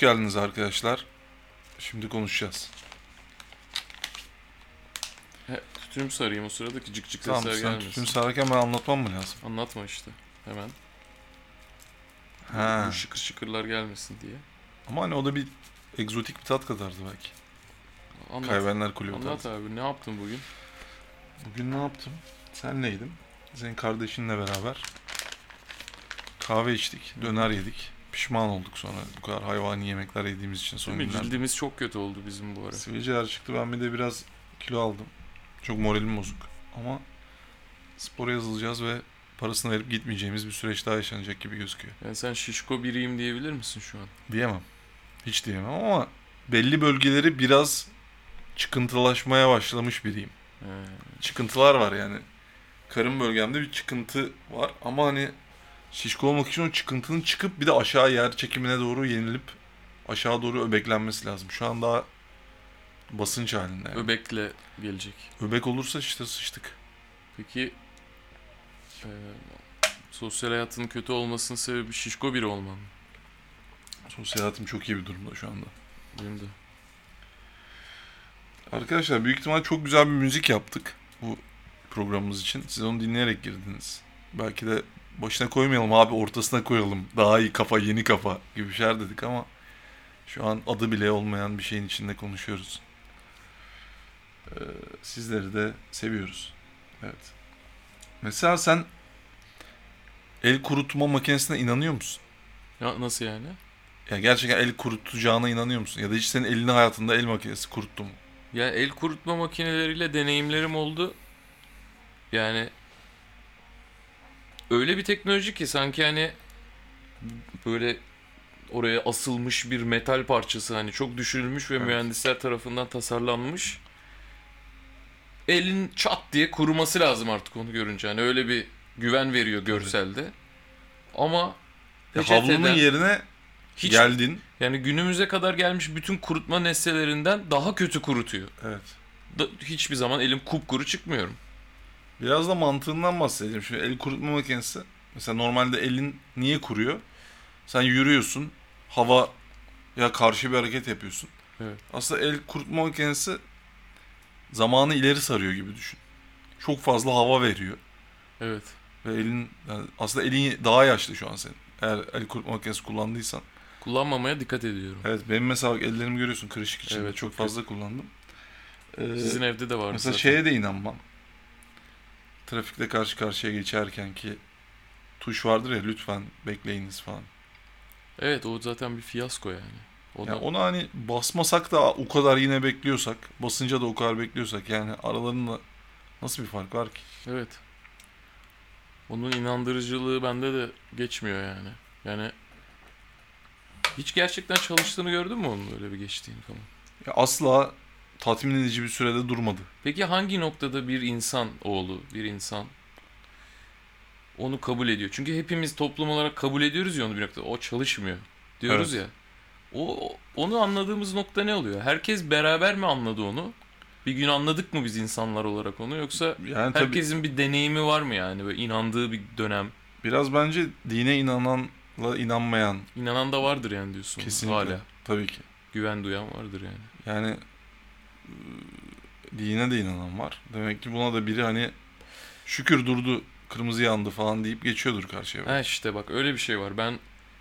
Hoş geldiniz arkadaşlar. Şimdi konuşacağız. He, tütünümü sarayım o sıradaki cık cık Tamam sesler sen gelmesin. tütün sararken ben anlatmam mı lazım? Anlatma işte hemen. Ha. Bu şıkır şıkırlar gelmesin diye. Ama hani o da bir egzotik bir tat katardı belki. Anlat. Kaybenler Kulübü Anlat tarzı. abi ne yaptın bugün? Bugün ne yaptım? Senleydim. Senin kardeşinle beraber kahve içtik, döner yedik. Pişman olduk sonra bu kadar hayvani yemekler yediğimiz için son günlerde. Cildimiz çok kötü oldu bizim bu ara. Sivilceler çıktı. Ben bir de biraz kilo aldım. Çok moralim bozuk. Ama spora yazılacağız ve parasını verip gitmeyeceğimiz bir süreç daha yaşanacak gibi gözüküyor. Yani sen şişko biriyim diyebilir misin şu an? Diyemem. Hiç diyemem ama belli bölgeleri biraz çıkıntılaşmaya başlamış biriyim. He. Çıkıntılar var yani. Karın bölgemde bir çıkıntı var ama hani şişko olmak için o çıkıntının çıkıp bir de aşağı yer çekimine doğru yenilip aşağı doğru öbeklenmesi lazım. Şu an daha basınç halinde. Yani. Öbekle gelecek. Öbek olursa işte sıçtık. Peki e, sosyal hayatının kötü olmasının sebebi şişko biri olman mı? Sosyal hayatım çok iyi bir durumda şu anda. Benim de. Arkadaşlar büyük ihtimal çok güzel bir müzik yaptık bu programımız için. Siz onu dinleyerek girdiniz. Belki de başına koymayalım abi ortasına koyalım. Daha iyi kafa yeni kafa gibi şeyler dedik ama şu an adı bile olmayan bir şeyin içinde konuşuyoruz. Ee, sizleri de seviyoruz. Evet. Mesela sen el kurutma makinesine inanıyor musun? Ya nasıl yani? Ya gerçekten el kurutacağına inanıyor musun? Ya da hiç senin elini hayatında el makinesi kuruttu mu? Ya el kurutma makineleriyle deneyimlerim oldu. Yani öyle bir teknoloji ki sanki hani böyle oraya asılmış bir metal parçası hani çok düşünülmüş ve Evet. mühendisler tarafından tasarlanmış. Elin çat diye kuruması lazım artık onu görünce. Hani öyle bir güven veriyor görselde. Ama peçeteden havlunun yerine hiç geldin. yani günümüze kadar gelmiş bütün kurutma nesnelerinden daha kötü kurutuyor. Evet. Da- hiçbir zaman elim kupkuru çıkmıyorum. Biraz da mantığından bahsedeyim. Şimdi el kurutma makinesi. Mesela normalde elin niye kuruyor? Sen yürüyorsun. Hava ya karşı bir hareket yapıyorsun. Evet. Aslında el kurutma makinesi zamanı ileri sarıyor gibi düşün. Çok fazla hava veriyor. Evet. Ve elin yani aslında elin daha yaşlı şu an senin. Eğer el kurutma makinesi kullandıysan. Kullanmamaya dikkat ediyorum. Evet benim mesela ellerimi görüyorsun kırışık içinde. Evet, çok fazla kullandım. Ee, Sizin evde de var Mesela zaten. şeye de inanmam. Trafikte karşı karşıya geçerken ki tuş vardır ya lütfen bekleyiniz falan. Evet o zaten bir fiyasko yani. O da- Yani onu hani basmasak da o kadar yine bekliyorsak, basınca da o kadar bekliyorsak yani aralarında nasıl bir fark var ki? Evet. Onun inandırıcılığı bende de geçmiyor yani. Yani hiç gerçekten çalıştığını gördün mü onun öyle bir geçtiğini falan? Ya asla tatmin edici bir sürede durmadı. Peki hangi noktada bir insan oğlu, bir insan onu kabul ediyor? Çünkü hepimiz toplum olarak kabul ediyoruz ya onu bir noktada. O çalışmıyor diyoruz Evet. ya. O onu anladığımız nokta ne oluyor? Herkes beraber mi anladı onu? Bir gün anladık mı biz insanlar olarak onu yoksa Yani tabii herkesin bir deneyimi var mı yani böyle inandığı bir dönem? biraz bence dine inananla inanmayan İnanan da vardır yani diyorsun. kesinlikle. Hala Tabii ki. güven duyan vardır yani. Yani dine de inanan var. Demek ki buna da biri hani şükür durdu, kırmızı yandı falan deyip geçiyordur karşıya. Ha işte bak öyle bir şey var. Ben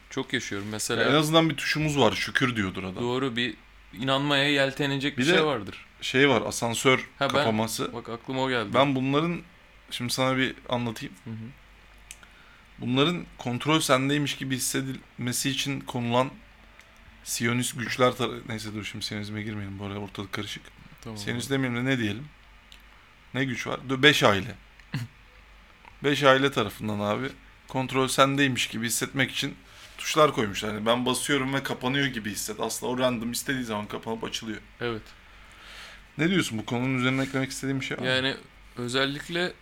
çok yaşıyorum. Mesela Ya en azından bir tuşumuz var şükür diyordur adam. doğru bir inanmaya yeltenecek bir, Bir şey vardır. Şey var asansör Ha, ben- kapaması. Bak aklıma o geldi. Ben bunların şimdi sana bir anlatayım. Hı hı. Bunların kontrol sendeymiş gibi hissedilmesi için konulan Siyonist güçler tar- neyse dur şimdi Siyonizme girmeyelim bu arada ortalık karışık. Tamam. Siyonist demeyelim de ne diyelim? Ne güç var? 5 aile. 5 aile tarafından abi kontrol sendeymiş gibi hissetmek için tuşlar koymuşlar. Yani ben basıyorum ve kapanıyor gibi hisset. Aslında o random istediği zaman kapanıp açılıyor. Evet. Ne diyorsun bu konunun üzerine eklemek istediğim bir şey var mı? Yani özellikle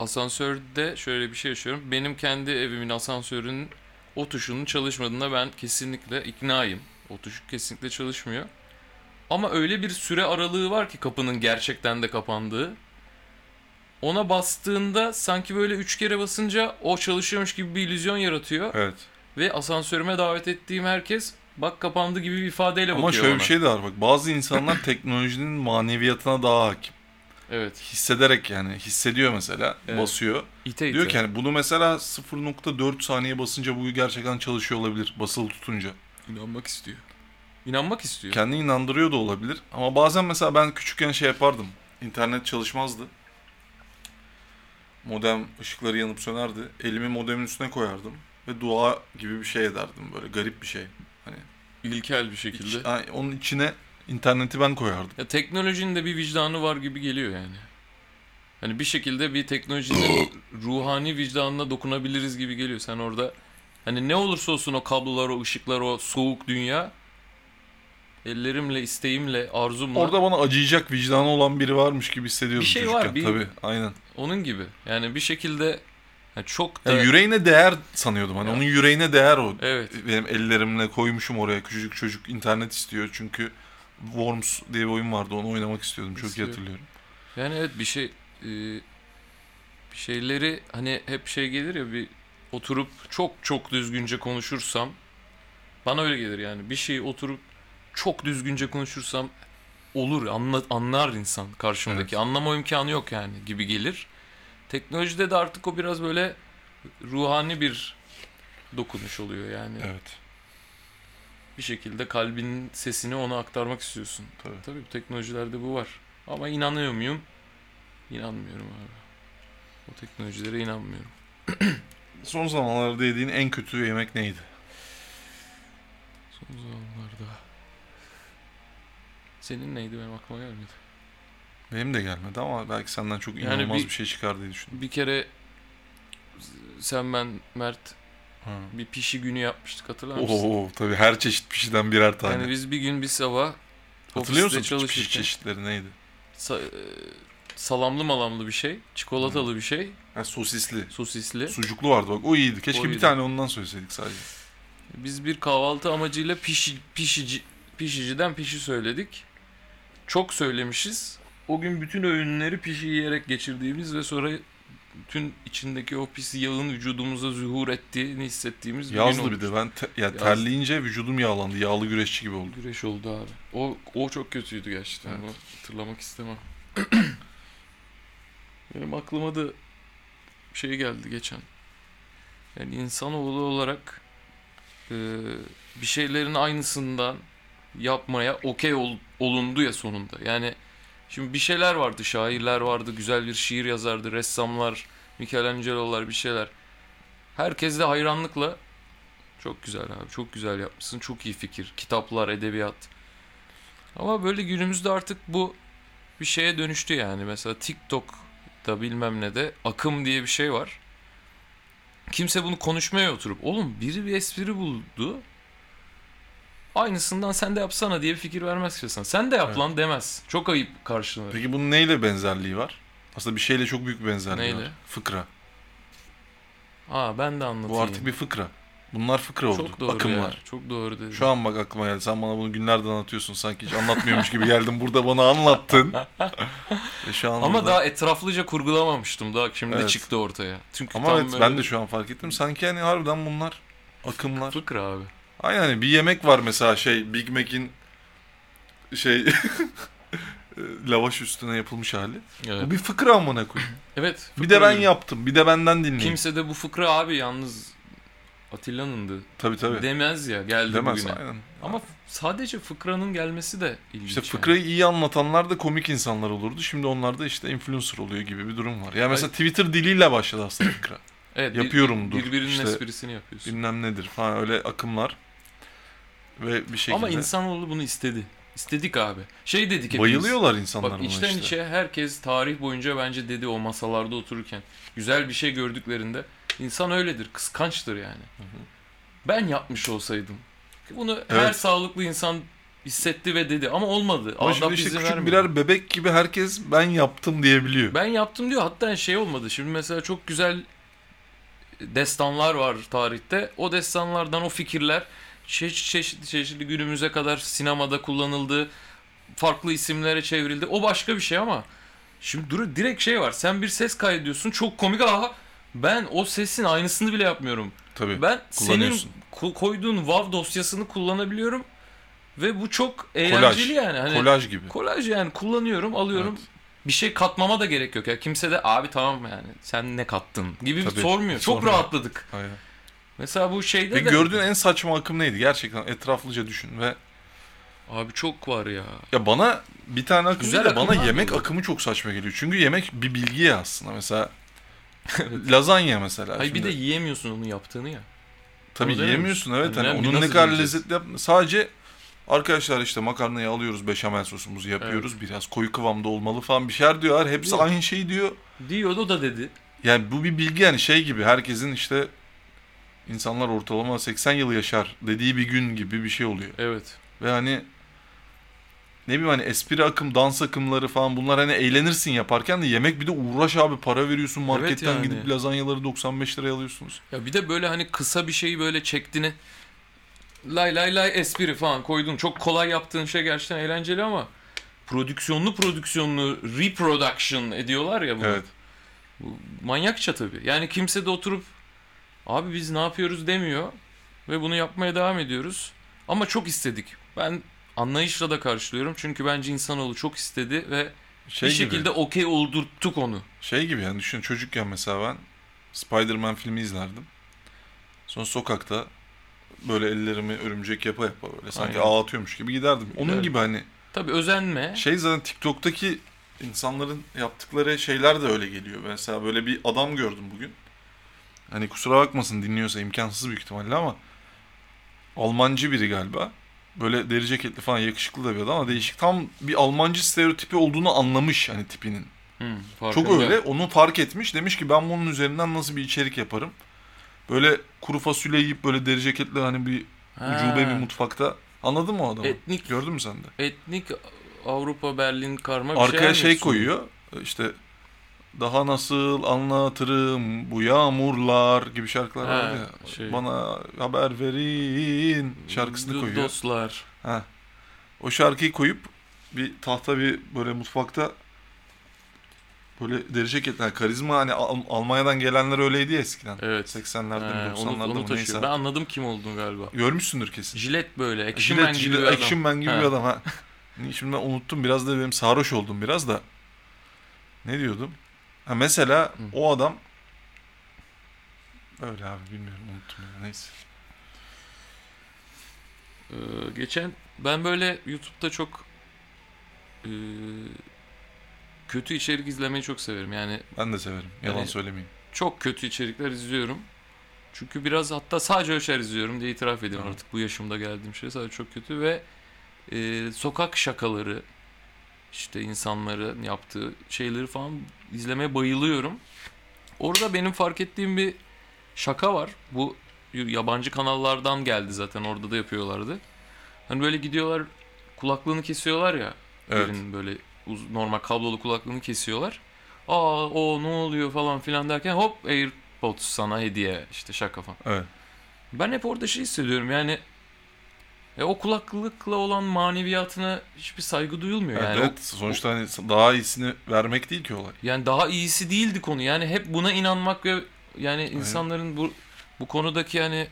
asansörde şöyle bir şey yaşıyorum. Benim kendi evimin asansörünün o tuşunun çalışmadığına ben kesinlikle iknaayım. O tuş kesinlikle çalışmıyor. Ama öyle bir süre aralığı var ki kapının gerçekten de kapandığı. Ona bastığında sanki böyle üç kere basınca o çalışıyormuş gibi bir illüzyon yaratıyor. Evet. Ve asansörüme davet ettiğim herkes bak kapandı gibi bir ifadeyle Ama bakıyor şöyle bana. bir şey de var bak bazı insanlar teknolojinin maneviyatına daha hakim. Evet. Hissederek yani hissediyor mesela Evet. basıyor. İte ite. Diyor ki hani bunu mesela 0.4 saniye basınca bu gerçekten çalışıyor olabilir basılı tutunca. İnanmak istiyor. İnanmak istiyor. Kendini inandırıyor da olabilir. Ama bazen mesela ben küçükken şey yapardım. İnternet çalışmazdı. Modem ışıkları yanıp sönerdi. Elimi modemin üstüne koyardım. Ve dua gibi bir şey ederdim böyle garip bir şey. Hani İlkel bir şekilde. iç- ay, onun içine interneti ben koyardım. Ya teknolojinin de bir vicdanı var gibi geliyor yani. Hani bir şekilde bir teknolojinin ruhani vicdanına dokunabiliriz gibi geliyor. Sen orada hani ne olursa olsun o kablolar, o ışıklar, o soğuk dünya ellerimle, isteğimle, arzumla Orada bana acıyacak vicdanı olan biri varmış gibi hissediyordum Bir şey çocukken. var, bir- Tabii aynen. onun gibi. Yani bir şekilde yani çok da Yani yüreğine değer sanıyordum. Hani Ya. onun yüreğine değer o. evet Benim ellerimle koymuşum oraya. Küçücük çocuk internet istiyor çünkü Worms diye bir oyun vardı. Onu oynamak istiyordum. Çok İstiyor. iyi hatırlıyorum. Yani evet bir şey e, bir şeyleri hani hep şey gelir ya bir oturup çok çok düzgünce konuşursam bana öyle gelir yani bir şeyi oturup çok düzgünce konuşursam olur anla, anlar insan karşımdaki anlama imkanı yok yani gibi gelir. Teknolojide de artık o biraz böyle ruhani bir dokunuş oluyor yani. Evet. Bir şekilde kalbinin sesini ona aktarmak istiyorsun. Tabii. Tabii bu teknolojilerde bu var. Ama inanıyor muyum? İnanmıyorum abi. O teknolojilere inanmıyorum. Son zamanlarda yediğin en kötü yemek neydi? Son zamanlarda. Senin neydi benim aklıma gelmedi. Benim de gelmedi ama belki senden çok Yani inanılmaz bir- bir, şey çıkar diye düşündüm. Bir kere sen ben Mert Ha. bir pişi günü yapmıştık hatırlar mısın? Oo tabii her çeşit pişiden birer tane. Yani biz bir gün bir sabah Hatırlıyor musun pişi çeşitleri neydi? sa- e, salamlı malamlı bir şey, çikolatalı bir şey, Ha, sosisli. sosisli. Sucuklu vardı bak o iyiydi. Keşke O bir iyiydi. tane ondan söyleseydik sadece. Biz bir kahvaltı amacıyla pişi, pişici, pişiciden pişi söyledik. Çok söylemişiz. O gün bütün öğünleri pişi yiyerek geçirdiğimiz ve sonra bütün içindeki o pis yağın vücudumuza zuhur ettiğini hissettiğimiz bir gün Yazdı bir olmuş. de ben te- ya Yazdı. terleyince vücudum yağlandı. Yağlı güreşçi gibi oldu. Güreş oldu abi. O, o çok kötüydü gerçekten. Evet. Onu hatırlamak istemem. Benim aklıma da şey geldi geçen. Yani insanoğlu olarak e, bir şeylerin aynısından yapmaya okey ol- olundu ya sonunda. Yani şimdi bir şeyler vardı, şairler vardı, güzel bir şiir yazardı, ressamlar, Michelangelo'lar bir şeyler. Herkes de hayranlıkla çok güzel abi, çok güzel yapmışsın, çok iyi fikir. Kitaplar, edebiyat. Ama böyle günümüzde artık bu bir şeye dönüştü yani. Mesela TikTok'ta bilmem ne de akım diye bir şey var. Kimse bunu konuşmaya oturup oğlum biri bir espri buldu. Aynısından sen de yapsana diye bir fikir vermez ki sana. Sen de yap Evet. lan demez. Çok ayıp karşılığında. Peki bunun neyle benzerliği var? Aslında bir şeyle çok büyük benzerliği Neyle? var. Fıkra. Aa ben de anlatayım. Bu artık bir fıkra. Bunlar fıkra oldu. çok doğru Akımlar. ya. Çok doğru dedin. Şu an bak aklıma geldi. Sen bana bunu günlerden anlatıyorsun. Sanki hiç anlatmıyormuş gibi geldin. Burada bana anlattın. Ve şu an Ama burada- daha etraflıca kurgulamamıştım. Daha şimdi Evet. çıktı ortaya. Çünkü Ama tam evet böyle ben de şu an fark ettim. Sanki hani harbiden bunlar akımlar. fıkra abi. Aynen hani bir yemek var mesela şey Big Mac'in şey lavaş üstüne yapılmış hali. Evet. Bu bir fıkra amına koyayım. Evet. Bir de ben fıkra yaptım. Bir de benden dinleyin. Kimse de bu fıkra abi yalnız Atilla'nındı. Tabii tabii. Demez ya geldi Demez bugüne. aynen. Ama sadece fıkranın gelmesi de ilginç. İşte yani. fıkrayı iyi anlatanlar da komik insanlar olurdu. Şimdi onlar da işte influencer oluyor gibi bir durum var. Ya mesela Twitter diliyle başladı aslında fıkra. evet, bir- yapıyorumdur, Birbirinin işte esprisini yapıyorsun. Bilmem nedir falan öyle akımlar. Ve bir şekilde Ama insanoğlu bunu istedi. İstedik abi. Şey dedik hepimiz. bayılıyorlar insanlar Bak buna içten işte. içe herkes tarih boyunca bence dedi o masalarda otururken. Güzel bir şey gördüklerinde. insan öyledir. Kıskançtır yani. Ben yapmış olsaydım. Bunu her Evet. sağlıklı insan hissetti ve dedi. Ama olmadı. Ama şimdi işte küçük vermedi. birer bebek gibi herkes ben yaptım diyebiliyor. Ben yaptım diyor. Hatta şey olmadı. Şimdi mesela çok güzel destanlar var tarihte. O destanlardan o fikirler çeşitli çeşitli, çeşitli günümüze kadar sinemada kullanıldı. Farklı isimlere çevrildi. O başka bir şey ama şimdi dur direkt şey var. Sen bir ses kaydediyorsun. Çok komik aha. Ben o sesin aynısını bile yapmıyorum. Tabii. Ben senin koyduğun WAV dosyasını kullanabiliyorum ve bu çok eğlenceli yani. Hani Kolaj gibi. kolaj yani kullanıyorum, alıyorum. Evet. Bir şey katmama da gerek yok ya. Kimse de abi tamam yani sen ne kattın gibi Tabii, sormuyor. Çok sormuyor. rahatladık. Aynen. Mesela bu şeyde Peki de gördüğün en saçma akım neydi? Gerçekten etraflıca düşün ve abi çok var ya. ya bana bir tane akım Güzel değil de bana yemek var. akımı çok saçma geliyor. Çünkü yemek bir bilgi ya aslında. Mesela lazanya mesela. Hayır bir de Şimdi yiyemiyorsun onun yaptığını ya. tabii onu yiyemiyorsun evet. Hani bir onun ne kadar yiyeceğiz? lezzetli yap sadece arkadaşlar işte makarnayı alıyoruz beşamel sosumuzu yapıyoruz. Biraz koyu kıvamda olmalı falan bir şeyler diyorlar. Hepsi Yok. aynı şeyi diyor. Diyor o da dedi. Yani bu bir bilgi yani şey gibi herkesin işte insanlar ortalama 80 yıl yaşar dediği bir gün gibi bir şey oluyor. Evet. Ve hani ne bileyim hani espri akım, dans akımları falan bunlar hani eğlenirsin yaparken de yemek bir de uğraş abi para veriyorsun marketten yani. gidip lazanyaları 95 liraya alıyorsunuz. Ya bir de böyle hani kısa bir şeyi böyle çektiğini lay lay lay espri falan koydun. Çok kolay yaptığın şey gerçekten eğlenceli ama prodüksiyonlu prodüksiyonlu reproduction ediyorlar ya bunu. Evet. Bu manyakça tabii. Yani kimse de oturup abi biz ne yapıyoruz demiyor ve bunu yapmaya devam ediyoruz. Ama çok istedik. Ben anlayışla da karşılıyorum. Çünkü bence insanoğlu çok istedi ve Şey bir gibi. şekilde okey oldurttuk onu. Şey gibi yani düşün çocukken mesela ben Spider-Man filmi izlerdim. Sonra sokakta böyle ellerimi örümcek yapa yapa böyle sanki Aynen. ağ atıyormuş gibi giderdim. Onun Giderdim. gibi hani Tabii özenme. şey zaten TikTok'taki insanların yaptıkları şeyler de öyle geliyor. Mesela böyle bir adam gördüm bugün. Hani kusura bakmasın dinliyorsa imkansız büyük ihtimalle ama Almancı biri galiba. Böyle deri ceketli falan yakışıklı da bir adam ama değişik. Tam bir Almancı stereotipi olduğunu anlamış hani tipinin. Hı, Çok öyle. Onu fark etmiş. Demiş ki ben bunun üzerinden nasıl bir içerik yaparım. Böyle kuru fasulye yiyip böyle deri ceketli hani bir Ha. ucube bir mutfakta. Anladın mı o adamı? Etnik Gördün mü sen de? etnik Avrupa Berlin karma bir Arkaya şey, şey koyuyor. İşte daha nasıl anlatırım bu yağmurlar gibi şarkılar Ha, var ya. şey. Bana haber verin şarkısını koyuyor. Dostlar. Ha. O şarkıyı koyup bir tahta bir böyle mutfakta böyle deri ceketler karizma hani Al- Almanya'dan gelenler öyleydi ya eskiden. Evet. 80'lerde mi He, onu, 90'larda onu neyse. Ben anladım kim olduğunu galiba. Görmüşsündür kesin. Jilet böyle. Action Jilet, Man gibi jilet, bir adam. Action Man gibi Ha. bir adam ha. Şimdi ben unuttum biraz da benim sarhoş oldum biraz da. Ne diyordum? Ha mesela o adam öyle abi bilmiyorum unuttum ya neyse. Ee, geçen ben böyle YouTube'da çok e, kötü içerik izlemeyi çok severim. Yani Ben de severim. Yalan Yani- söylemeyeyim. çok kötü içerikler izliyorum. Çünkü biraz hatta sadece öyle şeyler izliyorum diye itiraf ediyorum Hı. artık bu yaşımda geldiğim şey sadece çok kötü ve e, sokak şakaları işte insanların yaptığı şeyleri falan izlemeye bayılıyorum. Orada benim fark ettiğim bir şaka var. Bu yabancı kanallardan geldi zaten orada da yapıyorlardı. Hani böyle gidiyorlar kulaklığını kesiyorlar ya. Evet. Birinin böyle uz- normal kablolu kulaklığını kesiyorlar. Aa o ne oluyor falan filan derken hop AirPods sana hediye işte şaka falan. Evet. Ben hep orada şey hissediyorum yani e, o kulaklıkla olan maneviyatına hiçbir saygı duyulmuyor. Evet, Yani, o- evet. sonuçta hani daha iyisini vermek değil ki olay. yani daha iyisi değildi konu. Yani hep buna inanmak ve yani insanların bu bu konudaki yani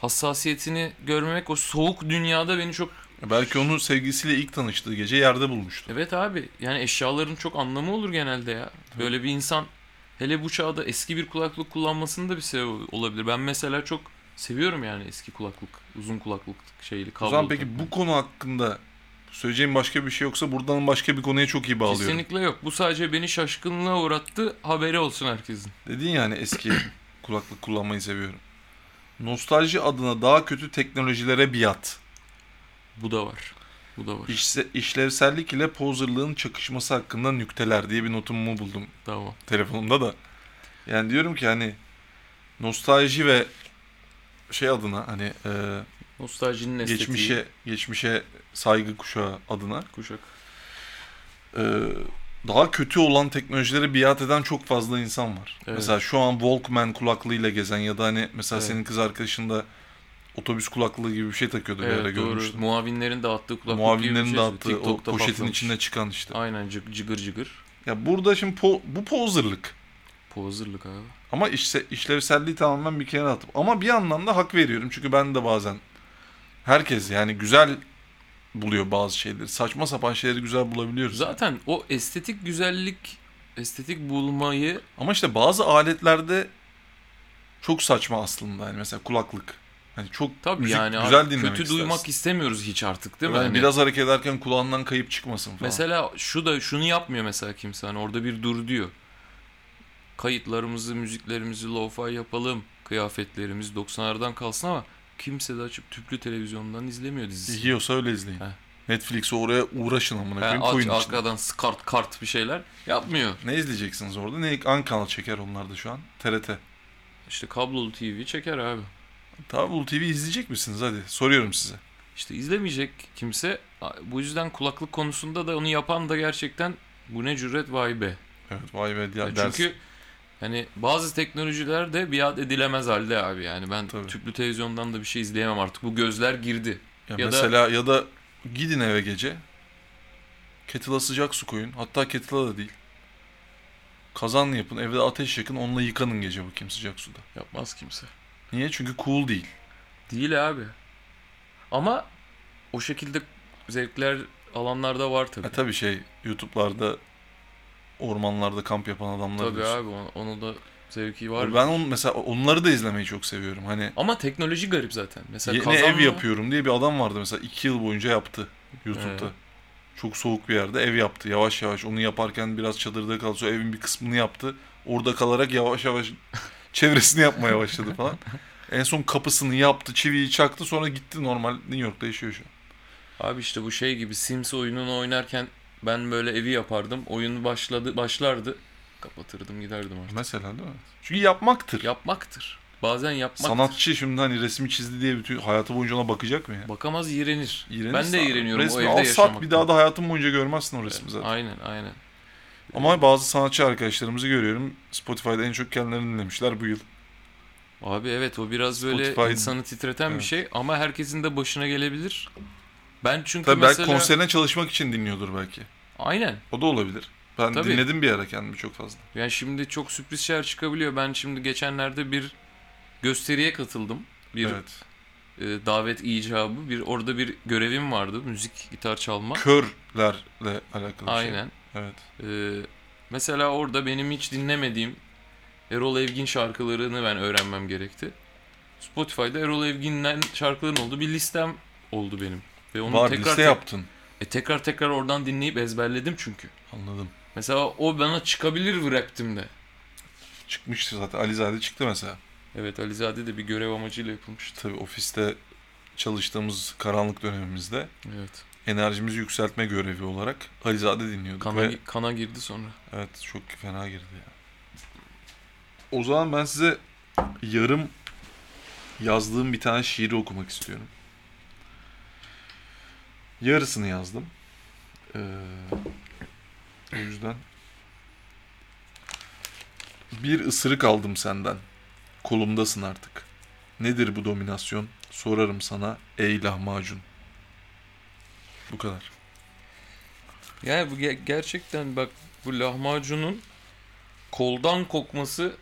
hassasiyetini görmemek o soğuk dünyada beni çok Belki onun sevgisiyle ilk tanıştığı gece yerde bulmuştu. Evet abi yani eşyaların çok anlamı olur genelde ya. Böyle bir insan hele bu çağda eski bir kulaklık kullanmasının da bir sebebi olabilir. Ben mesela çok seviyorum yani eski kulaklık, uzun kulaklık şeyli O kablolu. zaman peki bu konu hakkında söyleyeceğim başka bir şey yoksa buradan başka bir konuya çok iyi bağlıyorum. Kesinlikle yok. Bu sadece beni şaşkınlığa uğrattı. Haberi olsun herkesin. Dedin yani eski kulaklık kullanmayı seviyorum. Nostalji adına daha kötü teknolojilere biat. Bu da var. Bu da var. İşse, işlevsellik ile poserlığın çakışması hakkında nükteler diye bir notumu buldum Tamam. telefonumda da. Yani diyorum ki hani nostalji ve şey adına hani e, Nostaljinin estetiği. geçmişe geçmişe saygı kuşağı adına Kuşak. e, daha kötü olan teknolojilere biat eden çok fazla insan var. Evet. Mesela şu an Walkman kulaklığıyla gezen ya da hani mesela Evet. senin kız arkadaşın da otobüs kulaklığı gibi bir şey takıyordu bir ara Evet doğru. görmüştüm. Muavinlerin dağıttığı kulaklık gibi bir Muavinlerin şey. dağıttığı o TikTok'ta poşetin patlamış. içinde çıkan işte. Aynen cıg- cıgır cıgır. Ya burada şimdi po- bu poserlık. Abi. Ama işse, işlevselliği tamamen bir kenara atıp. Ama bir yandan da hak veriyorum. Çünkü ben de bazen herkes yani güzel buluyor bazı şeyleri. Saçma sapan şeyleri güzel bulabiliyoruz. Zaten o estetik güzellik, estetik bulmayı Ama işte bazı aletlerde çok saçma aslında. Yani mesela kulaklık. Hani çok tabii müzik yani güzel dinlemek kötü istersin. duymak istemiyoruz hiç artık değil mi? Yani Hani biraz hareket ederken kulağından kayıp çıkmasın falan. Mesela şu da şunu yapmıyor mesela kimse hani orada bir dur diyor. Kayıtlarımızı, müziklerimizi lo-fi yapalım. Kıyafetlerimiz 90'lardan kalsın ama kimse de açıp tüplü televizyondan izlemiyor dizisi. Yiyorsa öyle izleyin. He. Netflix'e oraya uğraşın amına koyayım aç, koyun içine. arkadan kart kart bir şeyler yapmıyor. Ne izleyeceksiniz orada? Ne an kanal çeker onlar da şu an? TRT. İşte kablolu TV çeker abi. Tabi Ulu TV izleyecek misiniz hadi? Soruyorum size. İşte izlemeyecek kimse. Bu yüzden kulaklık konusunda da onu yapan da gerçekten bu ne cüret vay be. Evet vay be ya Ya ders. Çünkü hani bazı teknolojiler de biat edilemez halde abi yani ben Tabii. tüplü televizyondan da bir şey izleyemem artık bu gözler girdi. Ya, ya da- mesela ya da gidin eve gece. Kettle'a sıcak su koyun. Hatta kettle'a da değil. Kazan yapın, evde ateş yakın, onunla yıkanın gece bakayım sıcak suda. Yapmaz kimse. Niye? Çünkü cool değil. Değil abi. Ama o şekilde zevkler alanlarda var tabii. E tabi şey YouTube'larda ormanlarda kamp yapan adamlar tabii diyorsun. abi onu, onu da zevki var. Ben on, mesela onları da izlemeyi çok seviyorum. Hani Ama teknoloji garip zaten. Mesela yeni kazanla- ev yapıyorum diye bir adam vardı mesela iki yıl boyunca yaptı YouTube'da. Evet. Çok soğuk bir yerde ev yaptı yavaş yavaş. Onu yaparken biraz çadırda kaldı. Sonra evin bir kısmını yaptı. Orada kalarak yavaş yavaş çevresini yapmaya başladı falan. En son kapısını yaptı, çiviyi çaktı. Sonra gitti normal New York'ta yaşıyor şu an. Abi işte bu şey gibi Sims oyununu oynarken ben böyle evi yapardım. Oyun başladı başlardı. Kapatırdım giderdim artık. Mesela değil mi? Çünkü yapmaktır. Yapmaktır. Bazen yapmaktır. Sanatçı şimdi hani resmi çizdi diye bütün hayatı boyunca ona bakacak mı ya? Bakamaz iğrenir. İğrenirse ben de iğreniyorum resmi o evde al sat bir daha da hayatın boyunca görmezsin o resmi zaten. Aynen aynen. Ama bazı sanatçı arkadaşlarımızı görüyorum. Spotify'da en çok kendilerini dinlemişler bu yıl. Abi evet o biraz böyle Spotify- insanı titreten bir Evet. şey ama herkesin de başına gelebilir. Ben çünkü Tabii mesela... belki konserine çalışmak için dinliyordur belki. Aynen. O da olabilir. Ben Tabii. dinledim bir ara kendimi çok fazla. Yani şimdi çok sürpriz şeyler çıkabiliyor. Ben şimdi geçenlerde bir gösteriye katıldım. Bir Evet. e, davet icabı. Bir orada bir görevim vardı. Müzik, gitar çalma. Körlerle alakalı şey. Aynen. Evet. E, mesela orada benim hiç dinlemediğim Erol Evgin şarkılarını ben öğrenmem gerekti. Spotify'da Erol Evgin'den şarkıların olduğu bir listem oldu benim. Ve onu Var tekrar liste yaptın. E, tekrar tekrar oradan dinleyip ezberledim çünkü. Anladım. Mesela o bana çıkabilir raptimde. Çıkmıştı zaten. Alizade çıktı mesela. Evet Alizade de bir görev amacıyla yapılmıştı. Tabii ofiste çalıştığımız karanlık dönemimizde Evet. enerjimizi yükseltme görevi olarak Alizade dinliyorduk. Kana, Ve kana girdi sonra. evet çok fena girdi ya. O zaman ben size yarım yazdığım bir tane şiiri okumak istiyorum. Yarısını yazdım. Ee, o yüzden bir ısırık aldım senden. Kolumdasın artık. Nedir bu dominasyon? Sorarım sana ey lahmacun. Bu kadar. Yani bu ge- gerçekten bak bu lahmacunun koldan kokması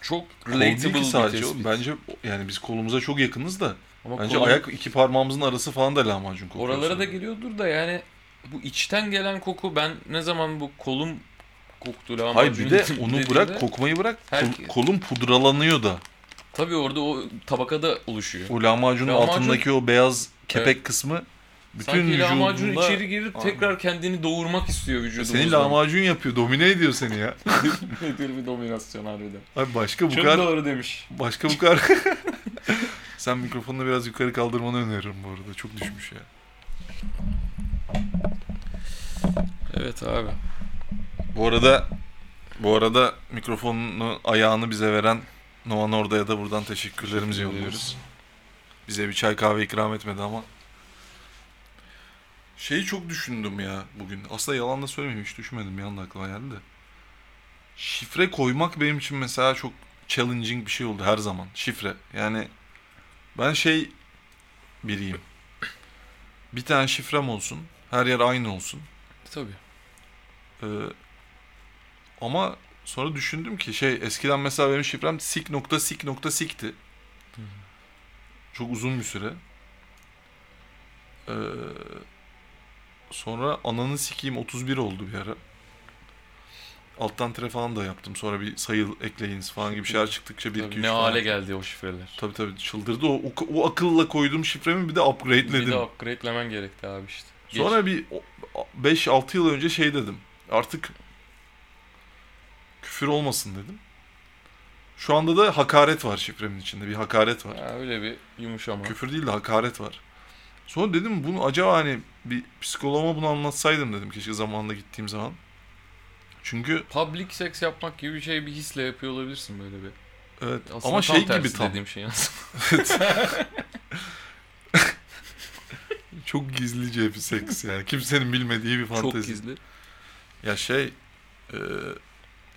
çok Kol değil relatable ki bir sadece. tespit. Bence yani biz kolumuza çok yakınız da. Ama Bence kolun- ayak iki parmağımızın arası falan da lahmacun kokuyor. oralara da geliyordur da yani bu içten gelen koku ben ne zaman bu kolum koktu lahmacun Hayır bir de onu dediğimde- bırak kokmayı bırak. Kol- Herkes- kolun pudralanıyor da. Tabii orada o tabakada oluşuyor. O lahmacunun Lahmacun- altındaki o beyaz kepek kısmı bütün Sanki lahmacun vücudunda içeri girip Aynen. tekrar kendini doğurmak istiyor vücudumuzdan. seni lahmacun yapıyor. Domine ediyor seni ya. Nedir bir dominasyon harbiden. Abi başka bu Çok kadar doğru demiş. başka bu kadar Sen mikrofonunu biraz yukarı kaldırmanı öneririm bu arada. Çok düşmüş ya. Evet abi. Bu arada bu arada mikrofonunu ayağını bize veren Nova Norda'ya da buradan teşekkürlerimizi Teşekkür yolluyoruz. Bize bir çay kahve ikram etmedi ama. Şeyi çok düşündüm ya bugün. Aslında yalan da söylemeyeyim hiç düşünmedim bir anda aklıma geldi de. Şifre koymak benim için mesela çok challenging bir şey oldu her zaman. Şifre. Yani ben şey biriyim. Bir tane şifrem olsun. Her yer aynı olsun. Tabii. Ee, ama sonra düşündüm ki şey eskiden mesela benim şifrem sik nokta sik nokta sikti. Çok uzun bir süre. Ee, sonra ananı sikeyim 31 oldu bir ara. Alttan tire falan da yaptım. Sonra bir sayı ekleyiniz falan gibi şeyler çıktıkça 1 Tabii 2 3 ne hale geldi o şifreler. Tabii tabii çıldırdı. O, o, o akılla koyduğum şifremi bir de Bir upgrade'ledim. de upgrade'lemen gerekti abi işte. Geç. Sonra bir 5-6 yıl önce şey dedim. Artık küfür olmasın dedim. Şu anda da hakaret var şifremin içinde. Bir hakaret var. Ha, öyle bir yumuşama. Küfür değil de hakaret var. Sonra dedim bunu acaba hani bir psikoloğuma bunu anlatsaydım dedim keşke zamanında gittiğim zaman. Çünkü Public sex yapmak gibi bir şey bir hisle yapıyor olabilirsin böyle bir. evet Aslında ama şey gibi tam. dediğim şey aslında. Çok gizlice bir seks yani. Kimsenin bilmediği bir Çok fantezi. gizli. Ya şey e,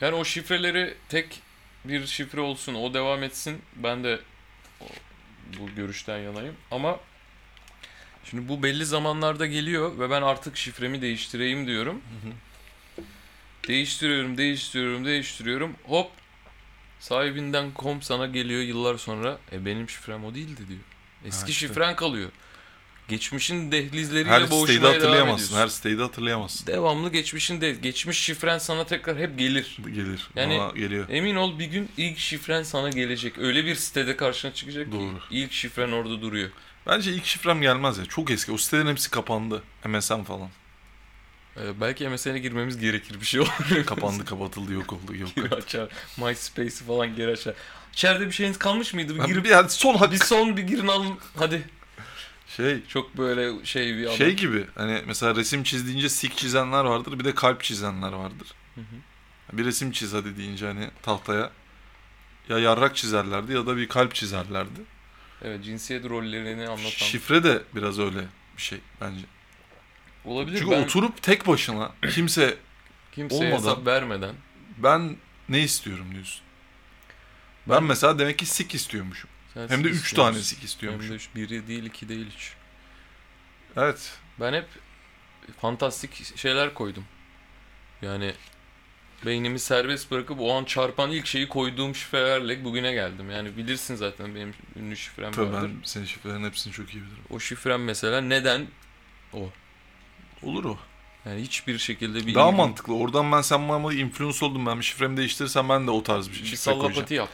Yani o şifreleri tek bir şifre olsun, o devam etsin. Ben de bu görüşten yanayım. Ama şimdi bu belli zamanlarda geliyor ve ben artık şifremi değiştireyim diyorum. Değiştiriyorum, değiştiriyorum, değiştiriyorum. Hop sahibinden kom sana geliyor yıllar sonra. E benim şifrem o değildi diyor. Eski Ha işte. şifren kalıyor. Geçmişin dehlizleriyle her boğuşmaya devam hatırlayamazsın. ediyorsun. Her siteyi hatırlayamazsın. Devamlı geçmişin de geçmiş şifren sana tekrar hep gelir. Gelir. Yani- Bana geliyor. Emin ol bir gün ilk şifren sana gelecek. Öyle bir sitede karşına çıkacak Doğru. ki ilk şifren orada duruyor. Bence ilk şifrem gelmez ya. Çok eski. O sitelerin hepsi kapandı. MSN falan. Ee, belki MSN'e girmemiz gerekir bir şey olur. Kapandı, kapatıldı, yok oldu. Yok. Geri açar. MySpace'i falan geri açar. İçeride bir şeyiniz kalmış mıydı? Bir girip bir yani son hak bir son bir girin alın. Hadi. şey Çok böyle şey bir adam. şey gibi hani mesela resim çizdiğince sik çizenler vardır bir de kalp çizenler vardır. Hı hı. Bir resim çiz hadi deyince hani tahtaya ya yarrak çizerlerdi ya da bir kalp çizerlerdi. Evet cinsiyet rollerini anlatan. Şifre de biraz öyle bir şey bence. Olabilir. Çünkü ben oturup tek başına kimse kimseye olmadan- hesap vermeden. ben ne istiyorum diyorsun. Ben, Ben- mesela demek ki sik istiyormuşum. Sen Hem de sik 3 istiyorsun. tane sik Hem istiyormuşum. de üç, biri değil iki değil üç. Evet. Ben hep fantastik şeyler koydum. Yani beynimi serbest bırakıp o an çarpan ilk şeyi koyduğum şifrelerle bugüne geldim. Yani bilirsin zaten benim ünlü şifrem Tabii vardır. ben senin şifrelerin hepsini çok iyi bilirim. O şifrem mesela neden Olur o. yani hiçbir şekilde bir Daha ilgim- mantıklı. Oradan ben sen bana influence oldum. Ben bir şifremi değiştirirsem ben de o tarz bir bir şifre koyacağım. yap.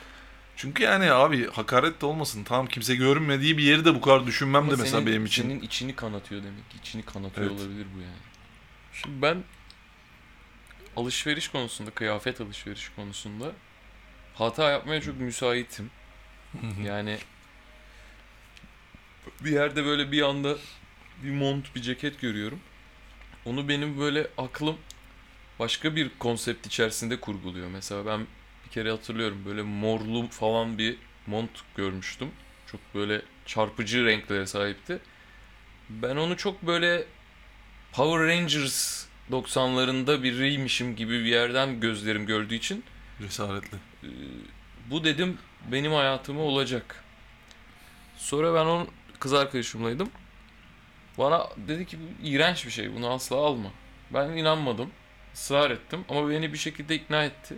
Çünkü yani abi hakaret de olmasın. Tamam kimse görünmediği bir yeri de bu kadar düşünmem Ama de mesela senin, benim için. Senin içini kanatıyor demek. İçini kanatıyor Evet. olabilir bu yani. Şimdi ben alışveriş konusunda, kıyafet alışveriş konusunda hata yapmaya çok müsaitim. Yani bir yerde böyle bir anda bir mont, bir ceket görüyorum. Onu benim böyle aklım başka bir konsept içerisinde kurguluyor. Mesela ben bir kere hatırlıyorum böyle morlu falan bir mont görmüştüm. Çok böyle çarpıcı renklere sahipti. Ben onu çok böyle Power Rangers 90'larında biriymişim gibi bir yerden gözlerim gördüğü için Cesaretli. ee, bu dedim benim hayatıma olacak. Sonra ben onun kız arkadaşımlaydım. Bana dedi ki bu iğrenç bir şey bunu asla alma. Ben inanmadım. ısrar ettim ama beni bir şekilde ikna etti.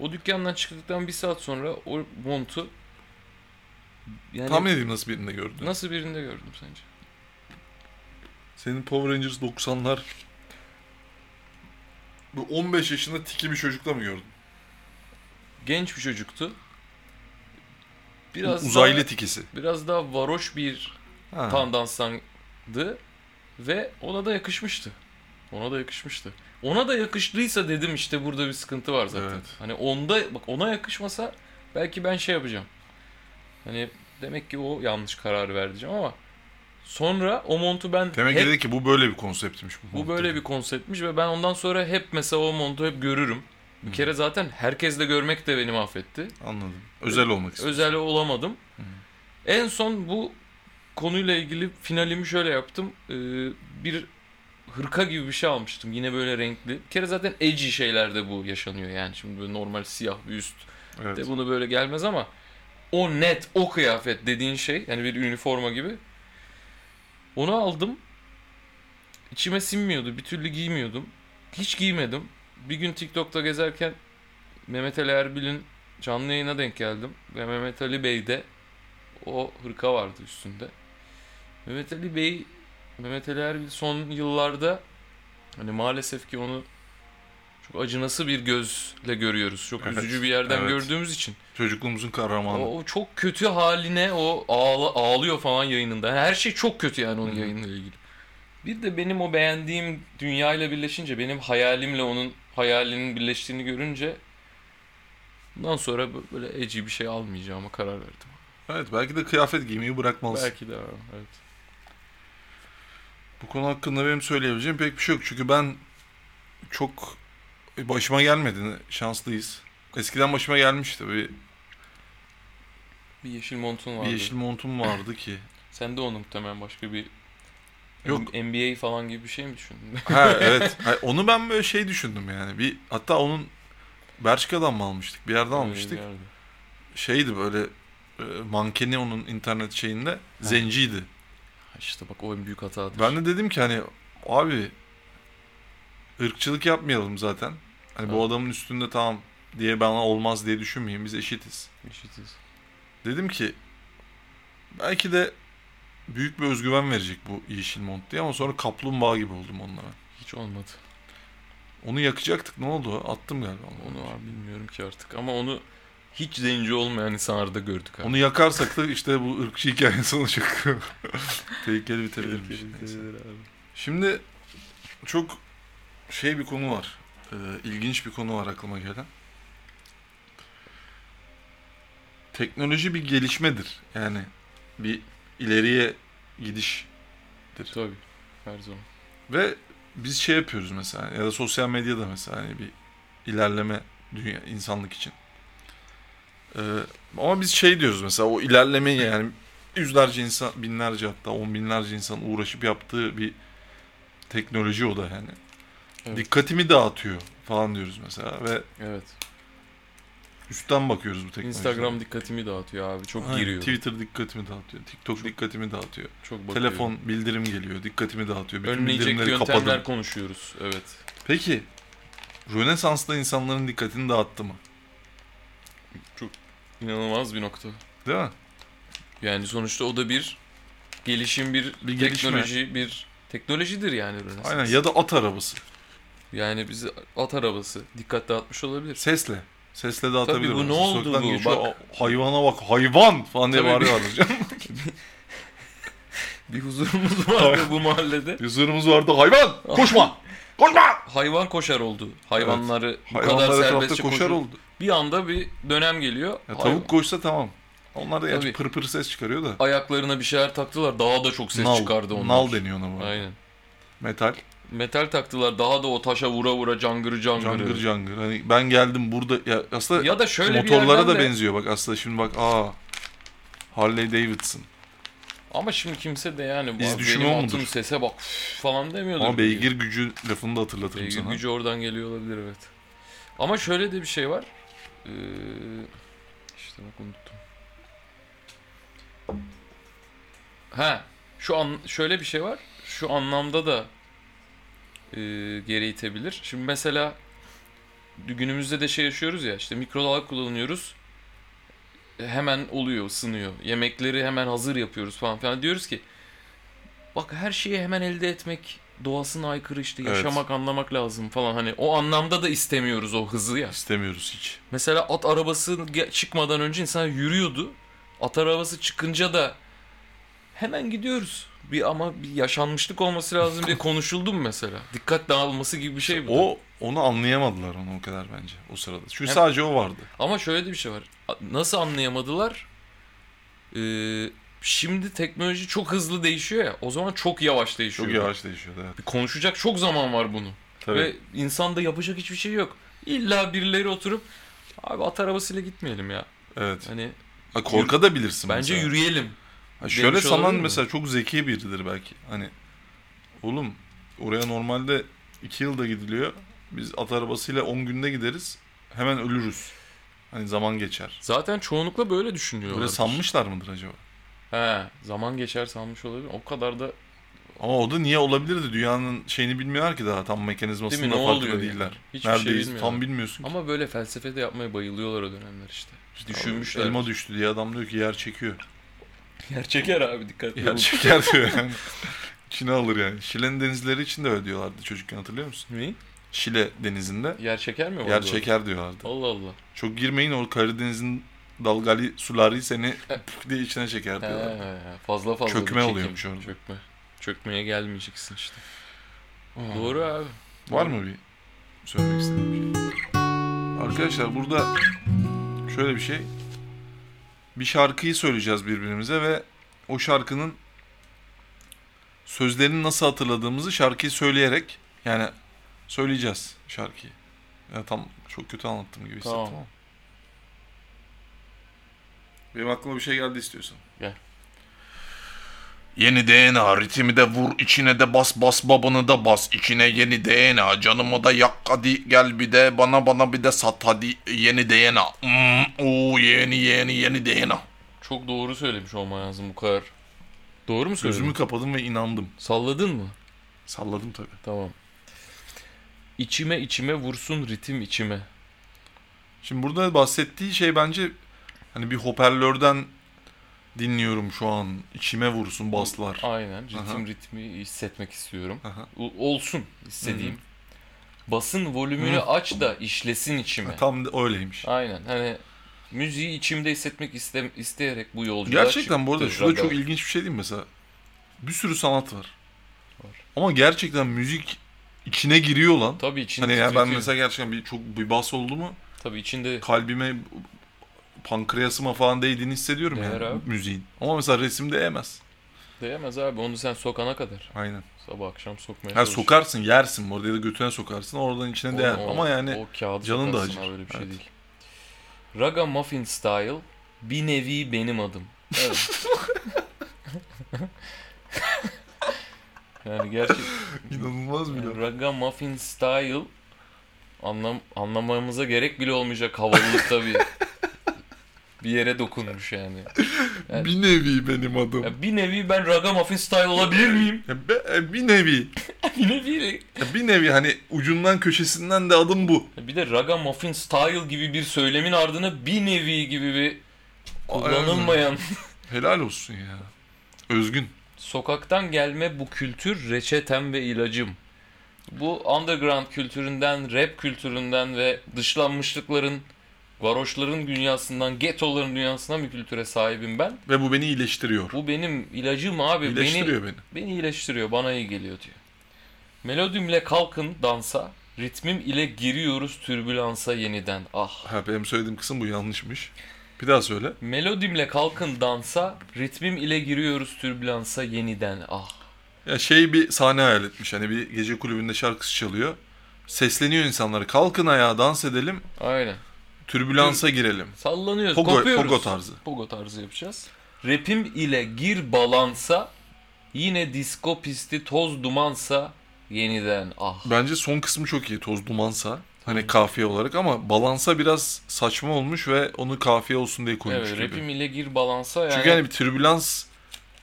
O dükkandan çıktıktan bir saat sonra o montu yani Tahmin edeyim nasıl birinde gördün. nasıl birinde gördüm sence? Senin Power Rangers 90'lar bu 15 yaşında tiki bir çocukla mı gördün? Genç bir çocuktu. Biraz Uzaylı daha, tikisi. biraz daha varoş bir Ha. Tandansandı ve ona da yakışmıştı. Ona da yakışmıştı. Ona da yakıştıysa dedim işte burada bir sıkıntı var zaten. Evet. Hani onda bak ona yakışmasa belki ben şey yapacağım. Hani demek ki o yanlış karar vereceğim ama sonra o montu ben Demek hep, dedi ki bu böyle bir konseptmiş. Bu, bu böyle bir konseptmiş ve ben ondan sonra hep mesela o montu hep görürüm. Bir Hı. kere zaten herkesle görmek de beni mahvetti. Anladım. Özel olmak istedim. Özel olamadım. Hı. En son bu konuyla ilgili finalimi şöyle yaptım. Ee, bir hırka gibi bir şey almıştım. Yine böyle renkli. Bir kere zaten edgy şeylerde bu yaşanıyor. Yani şimdi böyle normal siyah bir üst Evet. de bunu böyle gelmez ama o net, o kıyafet dediğin şey yani bir üniforma gibi. Onu aldım. İçime sinmiyordu. Bir türlü giymiyordum. Hiç giymedim. Bir gün TikTok'ta gezerken Mehmet Ali Erbil'in canlı yayına denk geldim. Ve Mehmet Ali Bey'de o hırka vardı üstünde. Mehmet Ali Bey, Mehmet Ali Erbil son yıllarda hani maalesef ki onu çok acınası bir gözle görüyoruz. Çok Evet, üzücü bir yerden evet. gördüğümüz için. Çocukluğumuzun kahramanı. O, o çok kötü haline o ağla, ağlıyor falan yayınında. Her şey çok kötü yani onun Hı hı. yayınla ilgili. Bir de benim o beğendiğim dünyayla birleşince benim hayalimle onun hayalinin birleştiğini görünce bundan sonra böyle eci bir şey almayacağıma karar verdim. Evet belki de kıyafet giymeyi bırakmalısın. Belki de evet. Bu konu hakkında benim söyleyebileceğim pek bir şey yok. Çünkü ben çok başıma gelmedi. Şanslıyız. Eskiden başıma gelmişti. Bir, Bir yeşil montun vardı. bir yeşil montum vardı ki. Sen de onu muhtemelen başka bir Yok. NBA falan gibi bir şey mi düşündün? Ha evet. Ha, onu ben böyle şey düşündüm yani. Bir hatta onun Bershka'dan mı almıştık? Bir yerden almıştık. Bir yerde. Şeydi böyle e, mankeni onun internet şeyinde zenciydi. İşte bak o en büyük hatadır. Ben de dedim ki hani abi ırkçılık yapmayalım zaten. Hani bu Evet. adamın üstünde tamam diye bana olmaz diye düşünmeyeyim. Biz eşitiz. Eşitiz. Dedim ki belki de büyük bir özgüven verecek bu yeşil mont diye ama sonra kaplumbağa gibi oldum onlara. Hiç olmadı. Onu yakacaktık ne oldu? Attım galiba onu. Onu var bilmiyorum ki artık ama onu hiç zenci olmayan insanlarda gördük abi. Onu yakarsak da işte bu ırkçı hikayesi olacak. Tehlikeli bitebilirmiş. Neyse. Şimdi çok şey bir konu var. Ee, ilginç bir konu var aklıma gelen. Teknoloji bir gelişmedir. Yani bir ileriye gidiş. Tabii. Her zaman. Ve biz şey yapıyoruz mesela ya da sosyal medyada mesela hani bir ilerleme dünya insanlık için. Ee, ama biz şey diyoruz mesela o ilerlemeyi yani yüzlerce insan, binlerce hatta on binlerce insan uğraşıp yaptığı bir teknoloji o da yani. Evet. Dikkatimi dağıtıyor falan diyoruz mesela ve Evet. üstten bakıyoruz bu teknolojiye. Instagram dikkatimi dağıtıyor abi. Çok Aynen, giriyor. Twitter dikkatimi dağıtıyor. TikTok dikkatimi dağıtıyor. Çok bakıyor. Telefon bildirim geliyor. Dikkatimi dağıtıyor. Bütün Önleyecek bildirimleri yöntemler kapadım. konuşuyoruz. Evet. Peki Rönesans'ta insanların dikkatini dağıttı mı? İnanılmaz bir nokta. Değil mi? Yani sonuçta o da bir gelişim, bir, Bir gelişme. teknoloji, bir teknolojidir yani Rönesans. Aynen ya da at arabası. Yani bizi at arabası dikkat dağıtmış olabilir. Sesle. Sesle dağıtabilir. Tabii bu ne oldu Sokaktan bu? geçiyor, Bak. "Aa, hayvana bak hayvan falan diye bir- bağırıyorlar. Bir huzurumuz vardı bu mahallede. Yüzlerimiz vardı hayvan koşma koşma. Hayvan koşar oldu. Hayvanları bu kadar Hayvanlar etrafta serbestçe koşar koşar oldu. Bir anda bir dönem geliyor. Ya, Hayvan- tavuk koşsa tamam. Onlar da Tabii. pır pır ses çıkarıyor da. ayaklarına bir şeyler taktılar. Daha da çok ses nal, çıkardı onlar. Nal deniyor ona bu. Aynen. Metal. Metal taktılar. Daha da o taşa vura vura cangırı cangırı. Cangır cangır. Hani ben geldim burada. Ya aslında Ya da şöyle motorlara da de- benziyor bak aslında şimdi bak aa Harley Davidson. Ama şimdi kimse de yani İz "Bak düşümü benim atım mudur?" sese bak falan demiyordur. Ama beygir gücü lafını da hatırlatırım Beygir sana. gücü oradan geliyor olabilir evet. Ama şöyle de bir şey var. Ee, işte bak unuttum. Ha, şu an şöyle bir şey var. Şu anlamda da e, geri itebilir. Şimdi mesela günümüzde de şey yaşıyoruz ya işte mikrodalga kullanıyoruz. Hemen oluyor, ısınıyor. Yemekleri hemen hazır yapıyoruz falan filan. Diyoruz ki bak her şeyi hemen elde etmek doğasına aykırı işte Evet. yaşamak anlamak lazım falan hani o anlamda da istemiyoruz o hızı ya. İstemiyoruz hiç. Mesela at arabası çıkmadan önce insan yürüyordu. At arabası çıkınca da hemen gidiyoruz. Bir ama bir yaşanmışlık olması lazım diye konuşuldu mu mesela? Dikkat dağılması gibi bir şey bu. da. O onu anlayamadılar onu o kadar bence o sırada. Çünkü Hem- sadece o vardı. Ama şöyle de bir şey var. Nasıl anlayamadılar? Ee, şimdi teknoloji çok hızlı değişiyor ya. O zaman çok yavaş değişiyor. Çok yavaş değişiyordu evet. Bir konuşacak çok zaman var bunu. Tabii. Ve insanda yapacak hiçbir şey yok. İlla birileri oturup abi at arabasıyla gitmeyelim ya. Evet. Hani Ha, korka da bilirsin bence mesela. yürüyelim. Ha, şöyle sanan mesela çok zeki biridir belki. Hani oğlum oraya normalde 2 yılda gidiliyor. Biz at arabasıyla 10 günde gideriz. Hemen ölürüz. Hani zaman geçer. Zaten çoğunlukla böyle düşünüyorlar. Böyle sanmışlar mıdır acaba? He, zaman geçer sanmış olabilir. O kadar da Ama o da niye olabilirdi? Dünyanın şeyini bilmiyorlar ki daha tam mekanizmasını da farkında değiller. yani? Hiçbir şey Neredeyiz bilmiyorlar. tam bilmiyorsun. ki. Ama böyle felsefede yapmaya bayılıyorlar o dönemler işte. Düşünmüşler. Elma düştü diye adam diyor ki yer çekiyor. Yer çeker abi dikkatli Yer olun. çeker diyor yani. İçine alır yani. Şile'nin denizleri için de öyle diyorlardı çocukken hatırlıyor musun? Ne? Şile denizinde Yer çeker mi? yer orada? çeker diyorlardı. Allah Allah. Çok girmeyin o Karadeniz'in dalgalı suları seni püf diye içine çeker diyorlar. He, fazla fazla Çökme çekim. oluyormuş orada. Çökme. Çökmeye gelmeyeceksin işte. Doğru abi. Var mı bir söylemek istediğim şey? Arkadaşlar burada şöyle bir şey. Bir şarkıyı söyleyeceğiz birbirimize ve o şarkının sözlerini nasıl hatırladığımızı şarkıyı söyleyerek yani söyleyeceğiz şarkıyı. Ya tam çok kötü anlattım gibi hissettim Tamam. ama. Benim aklıma bir şey geldi istiyorsan. Gel. Yeni DNA ritmi de vur içine de bas bas babanı da bas içine yeni DNA canımı da yak hadi gel bir de bana bana bir de sat hadi yeni DNA mm, oo yeni yeni yeni DNA Çok doğru söylemiş olman lazım bu kadar. Doğru mu söyledin? Gözümü kapadım ve inandım Salladın mı? salladım tabi Tamam. İçime içime vursun ritim içime. Şimdi burada bahsettiği şey bence hani bir hoparlörden dinliyorum şu an içime vursun baslar Aynen. Ritim Aha. ritmi hissetmek istiyorum. Aha. Olsun istediğim. Basın volümünü Hı. aç da işlesin içime. tam da öyleymiş Aynen. Hani müziği içimde hissetmek iste, isteyerek bu yolculuğa Gerçekten bu arada çıktı şurada çok ilginç bir şey değil mi mesela? Bir sürü sanat var. Var. Ama gerçekten müzik içine giriyor lan. Tabii içinde Hani ya ben mesela gerçekten bir çok bir bas oldu mu Tabii içinde kalbime pankreasıma falan değdiğini hissediyorum Değer yani abi. müziğin. Ama mesela resimde değmez. değemez abi. Onu sen sokana kadar. Aynen. Sabah akşam sokmaya Ha çalış. sokarsın, yersin orada ya da götüne sokarsın. Oradan içine O- değer. o- Ama yani o kağıdı canın da sokarsın acır. abi, Öyle bir şey Evet. değil. Raga Muffin Style bir nevi benim adım. Evet. yani gerçek inanılmaz bile. yani Raga Muffin Style anlam anlamamıza gerek bile olmayacak havalılıkta bir bir yere dokunmuş yani. yani- Bir nevi benim adım. Ya bir nevi ben Raga Muffin Style olabilir miyim? Be- e, bir nevi. bir nevi. Ya bir nevi hani ucundan köşesinden de adım bu. Bir de Raga Muffin Style gibi bir söylemin ardına bir nevi gibi bir kullanılmayan Helal olsun ya. Özgün. Sokaktan gelme bu kültür reçetem ve ilacım. Bu underground kültüründen, rap kültüründen ve dışlanmışlıkların, varoşların dünyasından, getoların dünyasından bir kültüre sahibim ben. Ve bu beni iyileştiriyor. Bu benim ilacım abi. Beni, İyileştiriyor beni. beni iyileştiriyor, bana iyi geliyor diyor. Melodimle kalkın dansa, ritmim ile giriyoruz türbülansa yeniden. Ah. Ha benim söylediğim kısım bu yanlışmış. Bir daha söyle. Melodimle kalkın dansa, ritmim ile giriyoruz türbülansa yeniden. Ah. Ya şey bir sahne hayal etmiş. Hani bir gece kulübünde şarkısı çalıyor. Sesleniyor insanlara. Kalkın ayağa dans edelim. Aynen. Türbülansa girelim. Sallanıyoruz, Pogo, kopuyoruz. pogo tarzı. Pogo tarzı yapacağız. Rapim ile gir balansa, yine disco pisti toz dumansa yeniden ah. Bence son kısmı çok iyi. Toz dumansa. Hani kafiye olarak ama balansa biraz saçma olmuş ve onu kafiye olsun diye koymuş Evet, gibi. rapim ile gir balansa yani. Çünkü hani bir türbülans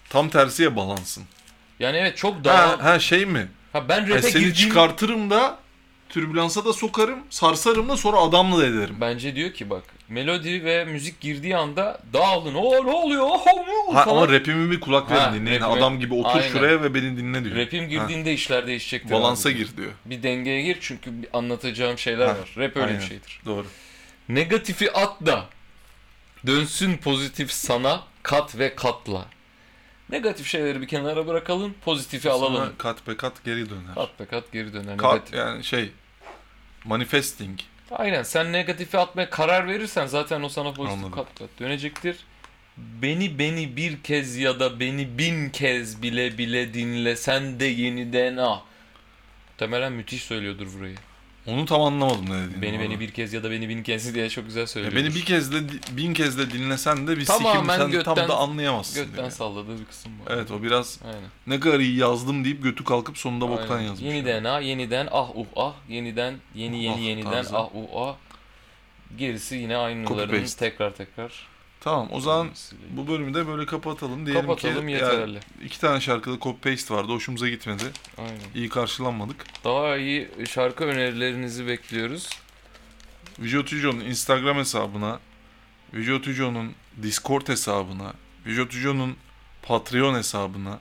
tam tersi ya balansın. yani evet çok daha... Ha, ha şey mi? Ha, ben Ha, rap'e seni girdiğim... çıkartırım da türbülansa da sokarım, sarsarım da sonra adamla da ederim. Bence diyor ki bak melodi ve müzik girdiği anda dağılın. O ne oluyor? Ne oluyor? Ha, ama rapimi bir kulak verin Ha, dinleyin. rapime- Adam gibi otur Aynen. şuraya ve beni dinle diyor. Rapim girdiğinde işler değişecek diyor. Balansa abi. gir diyor. Bir dengeye gir çünkü anlatacağım şeyler Ha, var. Rap öyle aynen. bir şeydir. Doğru. Negatifi at da dönsün pozitif sana kat ve katla. Negatif şeyleri bir kenara bırakalım, pozitifi alalım. Sonra kat be kat geri döner. Kat be kat geri döner. Kat Negatif. yani şey manifesting. Aynen sen negatifi atmaya karar verirsen zaten o sana pozitif Anladım. kat kat dönecektir. Beni beni bir kez ya da beni bin kez bile bile dinle sen de yeniden ah. Muhtemelen müthiş söylüyordur burayı. Onu tam anlamadım ne dediğini. Beni beni bir kez ya da beni bin kez diye çok güzel söylüyor. beni bir kez de bin kez de dinlesen de bir Tamamen sikim sen götten- tam da anlayamazsın. Götten diyor. salladığı bir kısım var. Evet o biraz Aynen. ne kadar iyi yazdım deyip götü kalkıp sonunda boktan Aynen. yazmış. Yeniden ah, yeniden ah uh ah, yeniden yeni yeni Ah yeniden tarzı. ah uh ah. Gerisi yine paste. tekrar tekrar Tamam o zaman bu bölümü de böyle kapatalım. Diyelim Kapatalım ki yeterli. yani iki tane şarkıda copy paste vardı. Hoşumuza gitmedi. Aynen. İyi karşılanmadık. Daha iyi şarkı önerilerinizi bekliyoruz. Vijotüco'nun Instagram hesabına, Vijotüco'nun Discord hesabına, Vijotüco'nun Patreon hesabına,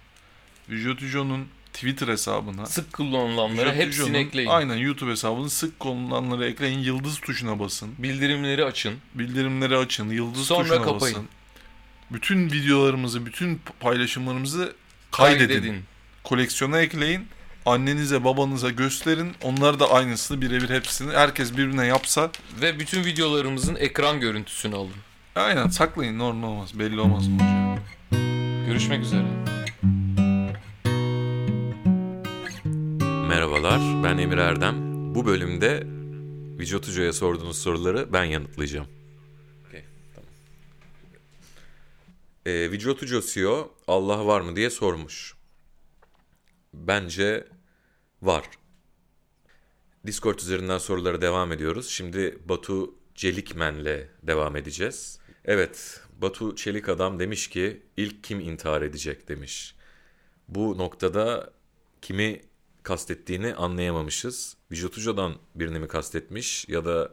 Vijotüco'nun Twitter hesabına, Sık kullanılanları hepsini ekleyin. Aynen YouTube hesabını sık kullanılanları ekleyin. Yıldız tuşuna basın. Bildirimleri açın. Bildirimleri açın. Yıldız Sonra tuşuna kapayın. basın. Bütün videolarımızı, bütün paylaşımlarımızı kaydedin. Kaydedin. Koleksiyona ekleyin. Annenize, babanıza gösterin. Onlar da aynısını birebir hepsini. Herkes birbirine yapsa Ve bütün videolarımızın ekran görüntüsünü alın. Aynen saklayın normal olmaz. Belli olmaz. Görüşmek üzere. Merhabalar, ben Emir Erdem. Bu bölümde Vijot Hoca'ya sorduğunuz soruları ben yanıtlayacağım. Okay, tamam. Ee, Vijot Hoca CEO Allah var mı diye sormuş. Bence var. Discord üzerinden sorulara devam ediyoruz. Şimdi Batu Celikmen'le devam edeceğiz. Evet, Batu Çelik Adam demiş ki ilk kim intihar edecek demiş. Bu noktada kimi kastettiğini anlayamamışız. Vijot Hoca'dan birini mi kastetmiş ya da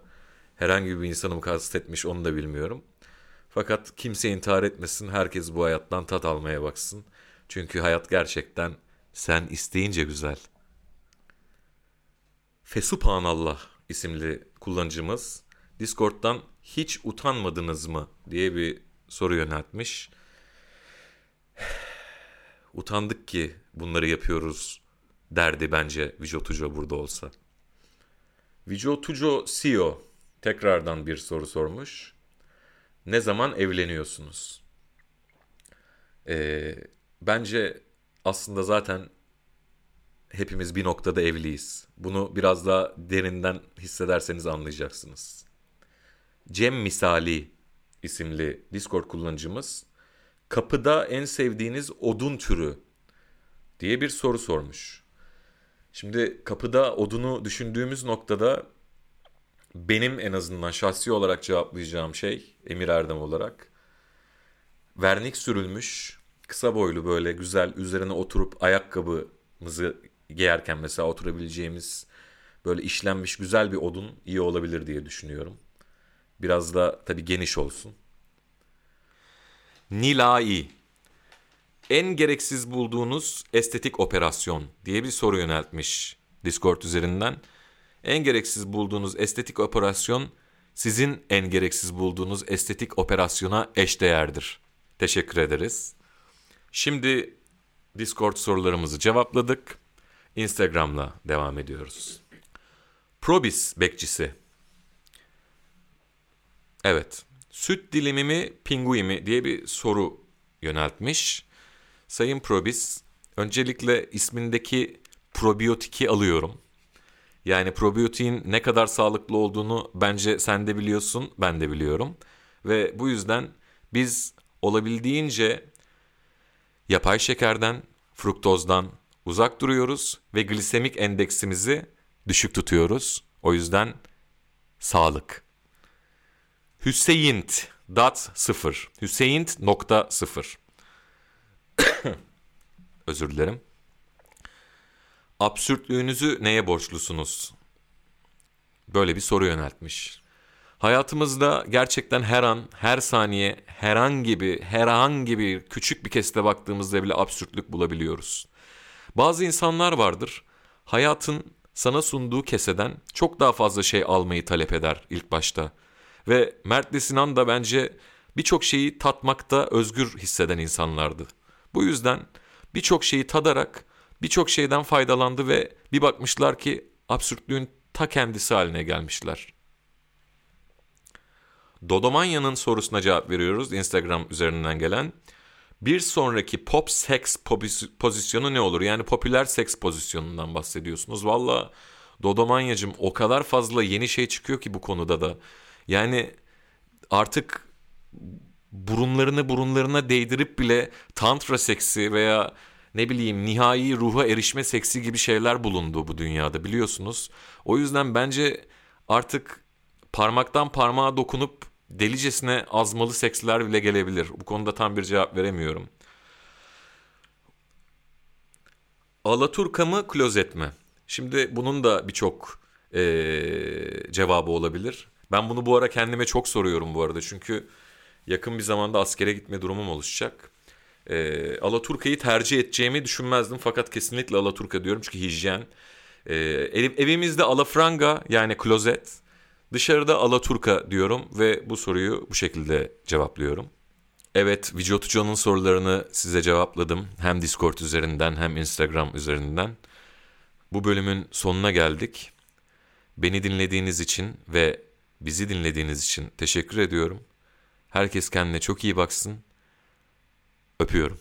herhangi bir insanı mı kastetmiş onu da bilmiyorum. Fakat kimse intihar etmesin, herkes bu hayattan tat almaya baksın. Çünkü hayat gerçekten sen isteyince güzel. Fesubhanallah isimli kullanıcımız Discord'dan hiç utanmadınız mı diye bir soru yöneltmiş. Utandık ki bunları yapıyoruz derdi bence Vijotujo burada olsa. Vijotujo CEO tekrardan bir soru sormuş. Ne zaman evleniyorsunuz? Ee, bence aslında zaten hepimiz bir noktada evliyiz. Bunu biraz daha derinden hissederseniz anlayacaksınız. Cem Misali isimli Discord kullanıcımız kapıda en sevdiğiniz odun türü diye bir soru sormuş. Şimdi kapıda odunu düşündüğümüz noktada benim en azından şahsi olarak cevaplayacağım şey Emir Erdem olarak vernik sürülmüş kısa boylu böyle güzel üzerine oturup ayakkabımızı giyerken mesela oturabileceğimiz böyle işlenmiş güzel bir odun iyi olabilir diye düşünüyorum. Biraz da tabii geniş olsun. Nilai en gereksiz bulduğunuz estetik operasyon diye bir soru yöneltmiş Discord üzerinden. En gereksiz bulduğunuz estetik operasyon sizin en gereksiz bulduğunuz estetik operasyona eşdeğerdir. Teşekkür ederiz. Şimdi Discord sorularımızı cevapladık. Instagram'la devam ediyoruz. Probis bekçisi. Evet. Süt dilimi mi, pingui diye bir soru yöneltmiş. Sayın Probis, öncelikle ismindeki probiyotiki alıyorum. Yani probiyotiğin ne kadar sağlıklı olduğunu bence sen de biliyorsun, ben de biliyorum. Ve bu yüzden biz olabildiğince yapay şekerden, fruktozdan uzak duruyoruz ve glisemik endeksimizi düşük tutuyoruz. O yüzden sağlık. Hüseyint dot 0. Hüseyint nokta 0. Özür dilerim. Absürtlüğünüzü neye borçlusunuz? Böyle bir soru yöneltmiş. Hayatımızda gerçekten her an, her saniye, herhangi bir, herhangi bir küçük bir kesite baktığımızda bile absürtlük bulabiliyoruz. Bazı insanlar vardır, hayatın sana sunduğu keseden çok daha fazla şey almayı talep eder ilk başta. Ve Mert Sinan da bence birçok şeyi tatmakta özgür hisseden insanlardı. Bu yüzden birçok şeyi tadarak birçok şeyden faydalandı ve bir bakmışlar ki absürtlüğün ta kendisi haline gelmişler. Dodomanya'nın sorusuna cevap veriyoruz Instagram üzerinden gelen. Bir sonraki pop seks pozisyonu ne olur? Yani popüler seks pozisyonundan bahsediyorsunuz. Valla Dodomanya'cım o kadar fazla yeni şey çıkıyor ki bu konuda da. Yani artık burunlarını burunlarına değdirip bile tantra seksi veya ne bileyim nihai ruha erişme seksi gibi şeyler bulundu bu dünyada biliyorsunuz. O yüzden bence artık parmaktan parmağa dokunup delicesine azmalı seksler bile gelebilir. Bu konuda tam bir cevap veremiyorum. Alaturka mı klozet mi? Şimdi bunun da birçok eee, cevabı olabilir. Ben bunu bu ara kendime çok soruyorum bu arada. Çünkü yakın bir zamanda askere gitme durumum oluşacak. Eee Alaturka'yı tercih edeceğimi düşünmezdim. Fakat kesinlikle Alaturka diyorum çünkü hijyen. Eee, ev- evimizde alafranga yani klozet. Dışarıda Alaturka diyorum ve bu soruyu bu şekilde cevaplıyorum. Evet, Vicotuco'nun sorularını size cevapladım. Hem Discord üzerinden hem Instagram üzerinden. Bu bölümün sonuna geldik. Beni dinlediğiniz için ve bizi dinlediğiniz için teşekkür ediyorum. Herkes kendine çok iyi baksın. Öpüyorum.